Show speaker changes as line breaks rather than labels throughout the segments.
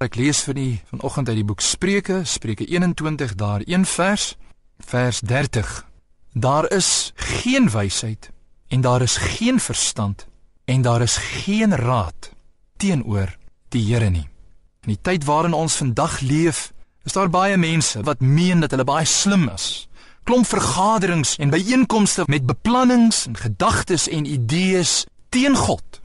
Ek lees vir u vanoggend uit die boek Spreuke, Spreuke 21 daar een vers, vers 30. Daar is geen wysheid en daar is geen verstand en daar is geen raad teenoor die Here nie. In die tyd waarin ons vandag leef, is daar baie mense wat meen dat hulle baie slim is. Klomp vergaderings en byeenkomste met beplannings en gedagtes en idees teen God.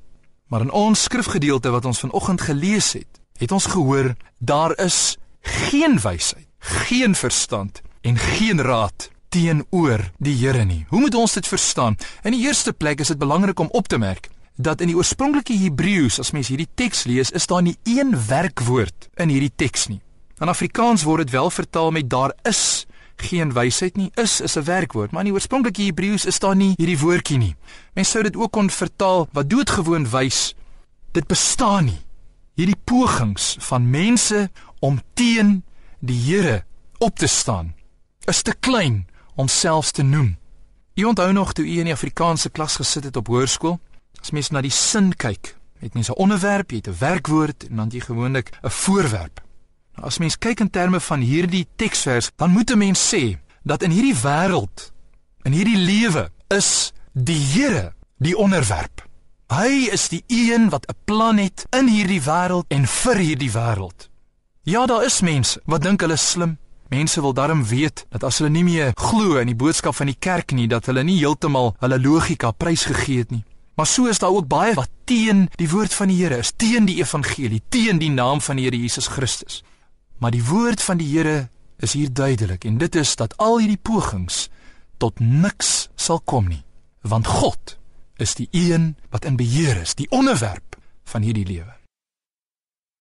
Maar in ons skrifgedeelte wat ons vanoggend gelees het, het ons gehoor daar is geen wysheid, geen verstand en geen raad teenoor die Here nie. Hoe moet ons dit verstaan? In die eerste plek is dit belangrik om op te merk dat in die oorspronklike Hebreëus as mens hierdie teks lees, is daar nie een werkwoord in hierdie teks nie. In Afrikaans word dit wel vertaal met daar is geen wysheid nie. Is is 'n werkwoord, maar in die oorspronklike Hebreëus is daar nie hierdie woordjie nie. Mens sou dit ook kon vertaal wat doodgewoon wys dit bestaan nie. Hierdie pogings van mense om teen die Here op te staan is te klein om selfs te noem. U onthou nog toe u in die Afrikaanse klas gesit het op hoërskool? As mens na die sin kyk, het mens 'n onderwerp, jy het 'n werkwoord en dan jy gewoonlik 'n voorwerp. Nou, as mens kyk in terme van hierdie teksvers, dan moet 'n mens sê dat in hierdie wêreld, in hierdie lewe is die Here die onderwerp. Hy is die een wat 'n plan het in hierdie wêreld en vir hierdie wêreld. Ja, daar is mense wat dink hulle slim. Mense wil darm weet dat as hulle nie meer glo in die boodskap van die kerk nie, dat hulle nie heeltemal hulle logika prysgegee het nie. Maar so is daar ook baie wat teen die woord van die Here is, teen die evangelie, teen die naam van die Here Jesus Christus. Maar die woord van die Here is hier duidelik en dit is dat al hierdie pogings tot niks sal kom nie, want God is die een wat in beheer is, die onderwerp van hierdie lewe.